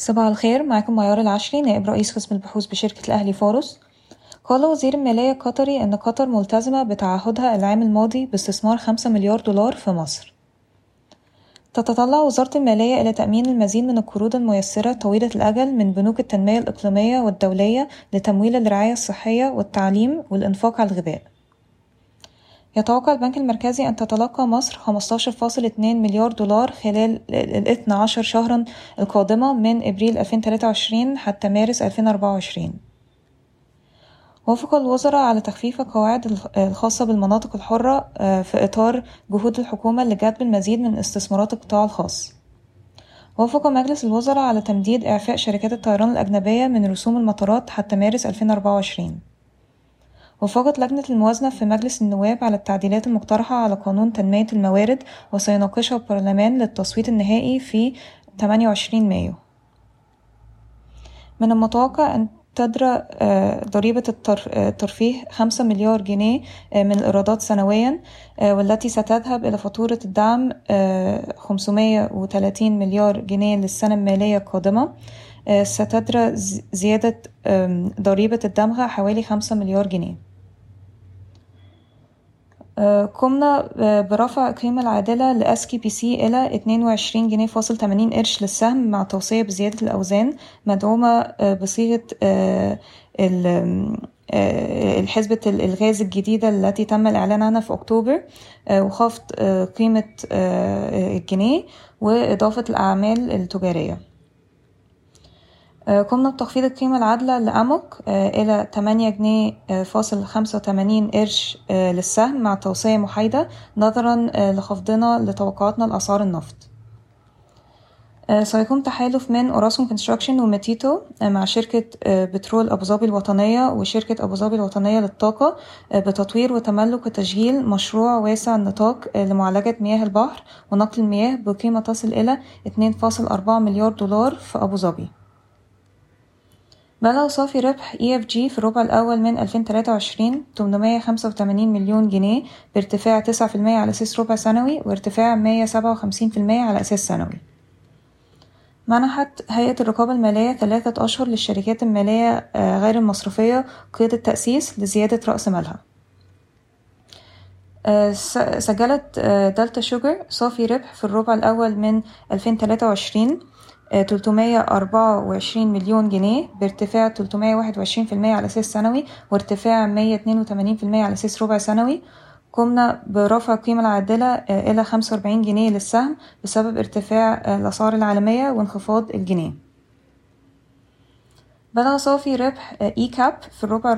صباح الخير معكم معيار العشري نائب رئيس قسم البحوث بشركة الأهلي فورس. قال وزير المالية القطري أن قطر ملتزمة بتعهدها العام الماضي باستثمار خمسة مليار دولار في مصر. تتطلع وزارة المالية إلى تأمين المزيد من القروض الميسرة طويلة الأجل من بنوك التنمية الإقليمية والدولية لتمويل الرعاية الصحية والتعليم والإنفاق على الغذاء يتوقع البنك المركزي أن تتلقى مصر 15.2 مليار دولار خلال الاثنى عشر شهرا القادمة من إبريل 2023 حتى مارس 2024 وافق الوزراء على تخفيف القواعد الخاصة بالمناطق الحرة في إطار جهود الحكومة لجذب المزيد من استثمارات القطاع الخاص. وافق مجلس الوزراء على تمديد إعفاء شركات الطيران الأجنبية من رسوم المطارات حتى مارس 2024 وافقت لجنة الموازنة في مجلس النواب على التعديلات المقترحة على قانون تنمية الموارد وسيناقشها البرلمان للتصويت النهائي في 28 مايو. من المتوقع أن تدرى ضريبة الترفيه خمسة مليار جنيه من الإيرادات سنويا والتي ستذهب إلى فاتورة الدعم خمسمية وتلاتين مليار جنيه للسنة المالية القادمة. ستدرى زيادة ضريبة الدمغة حوالي خمسة مليار جنيه. قمنا برفع القيمة العادلة لأسكي بي سي إلى اتنين وعشرين جنيه فاصل تمانين قرش للسهم مع توصية بزيادة الأوزان مدعومة بصيغة الحسبة الغاز الجديدة التي تم الإعلان عنها في أكتوبر وخفض قيمة الجنيه وإضافة الأعمال التجارية. قمنا بتخفيض القيمة العادلة لأموك إلى تمانية جنيه فاصل خمسة وتمانين قرش للسهم مع توصية محايدة نظرا لخفضنا لتوقعاتنا لأسعار النفط. سيقوم تحالف من أوراسكوم كونستراكشن وماتيتو مع شركة بترول أبو ظبي الوطنية وشركة أبو ظبي الوطنية للطاقة بتطوير وتملك وتشغيل مشروع واسع النطاق لمعالجة مياه البحر ونقل المياه بقيمة تصل إلى اتنين فاصل أربعة مليار دولار في أبو ظبي. بلغ صافي ربح EFG في الربع الأول من 2023 885 مليون جنيه بارتفاع 9% على أساس ربع سنوي وارتفاع 157% على أساس سنوي. منحت هيئة الرقابة المالية ثلاثة أشهر للشركات المالية غير المصرفية قيد التأسيس لزيادة رأس مالها. سجلت دلتا شوجر صافي ربح في الربع الأول من 2023 تلتمية أربعة وعشرين مليون جنيه بارتفاع تلتمية واحد وعشرين في المية على أساس سنوي وارتفاع مية اتنين وتمانين في المية على أساس ربع سنوي. قمنا برفع القيمة العادلة إلى خمسة وأربعين جنيه للسهم بسبب ارتفاع الأسعار العالمية وانخفاض الجنيه. بلغ صافي ربح إي كاب في الربع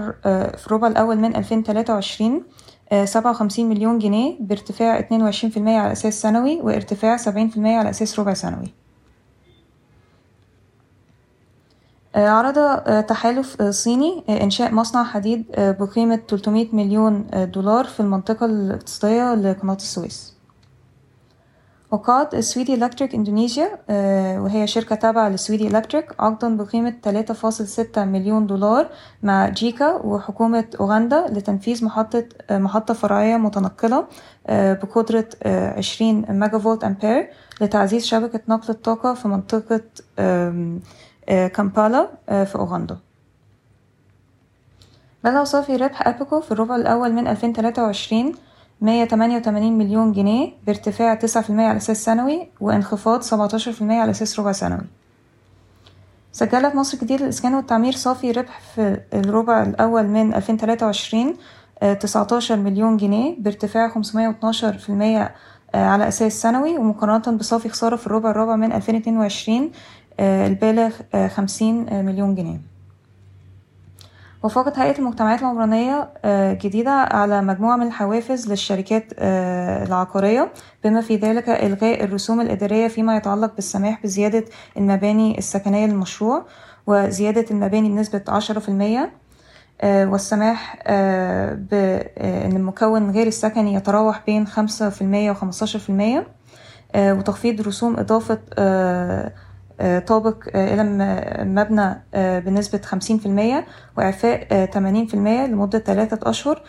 في الربع الأول من ألفين تلاتة وعشرين سبعة وخمسين مليون جنيه بارتفاع اتنين وعشرين في المية على أساس سنوي وارتفاع سبعين في المية على أساس ربع سنوي. عرض تحالف صيني إنشاء مصنع حديد بقيمة 300 مليون دولار في المنطقة الاقتصادية لقناة السويس. وقعت سويدي إلكتريك إندونيسيا وهي شركة تابعة لسويدي إلكتريك عقدا بقيمة 3.6 مليون دولار مع جيكا وحكومة أوغندا لتنفيذ محطة محطة فرعية متنقلة بقدرة 20 ميجا فولت أمبير لتعزيز شبكة نقل الطاقة في منطقة كامبالا في أوغندا بلغ صافي ربح أبيكو في الربع الأول من 2023 188 مليون جنيه بارتفاع 9% على أساس سنوي وانخفاض 17% على أساس ربع سنوي. سجلت مصر الجديدة للإسكان والتعمير صافي ربح في الربع الأول من 2023 19 مليون جنيه بارتفاع 512% على أساس سنوي ومقارنة بصافي خسارة في الربع الرابع من 2022 البالغ خمسين مليون جنيه. وافقت هيئة المجتمعات العمرانية جديدة على مجموعة من الحوافز للشركات العقارية بما في ذلك إلغاء الرسوم الإدارية فيما يتعلق بالسماح بزيادة المباني السكنية للمشروع وزيادة المباني بنسبة عشرة في المية والسماح بأن المكون غير السكني يتراوح بين خمسة في المية وخمستاشر في المية وتخفيض رسوم إضافة طابق إلى مبنى بنسبة خمسين في المية وإعفاء تمانين في المية لمدة ثلاثة أشهر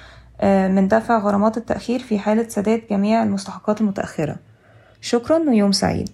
من دفع غرامات التأخير في حالة سداد جميع المستحقات المتأخرة. شكرا ويوم سعيد.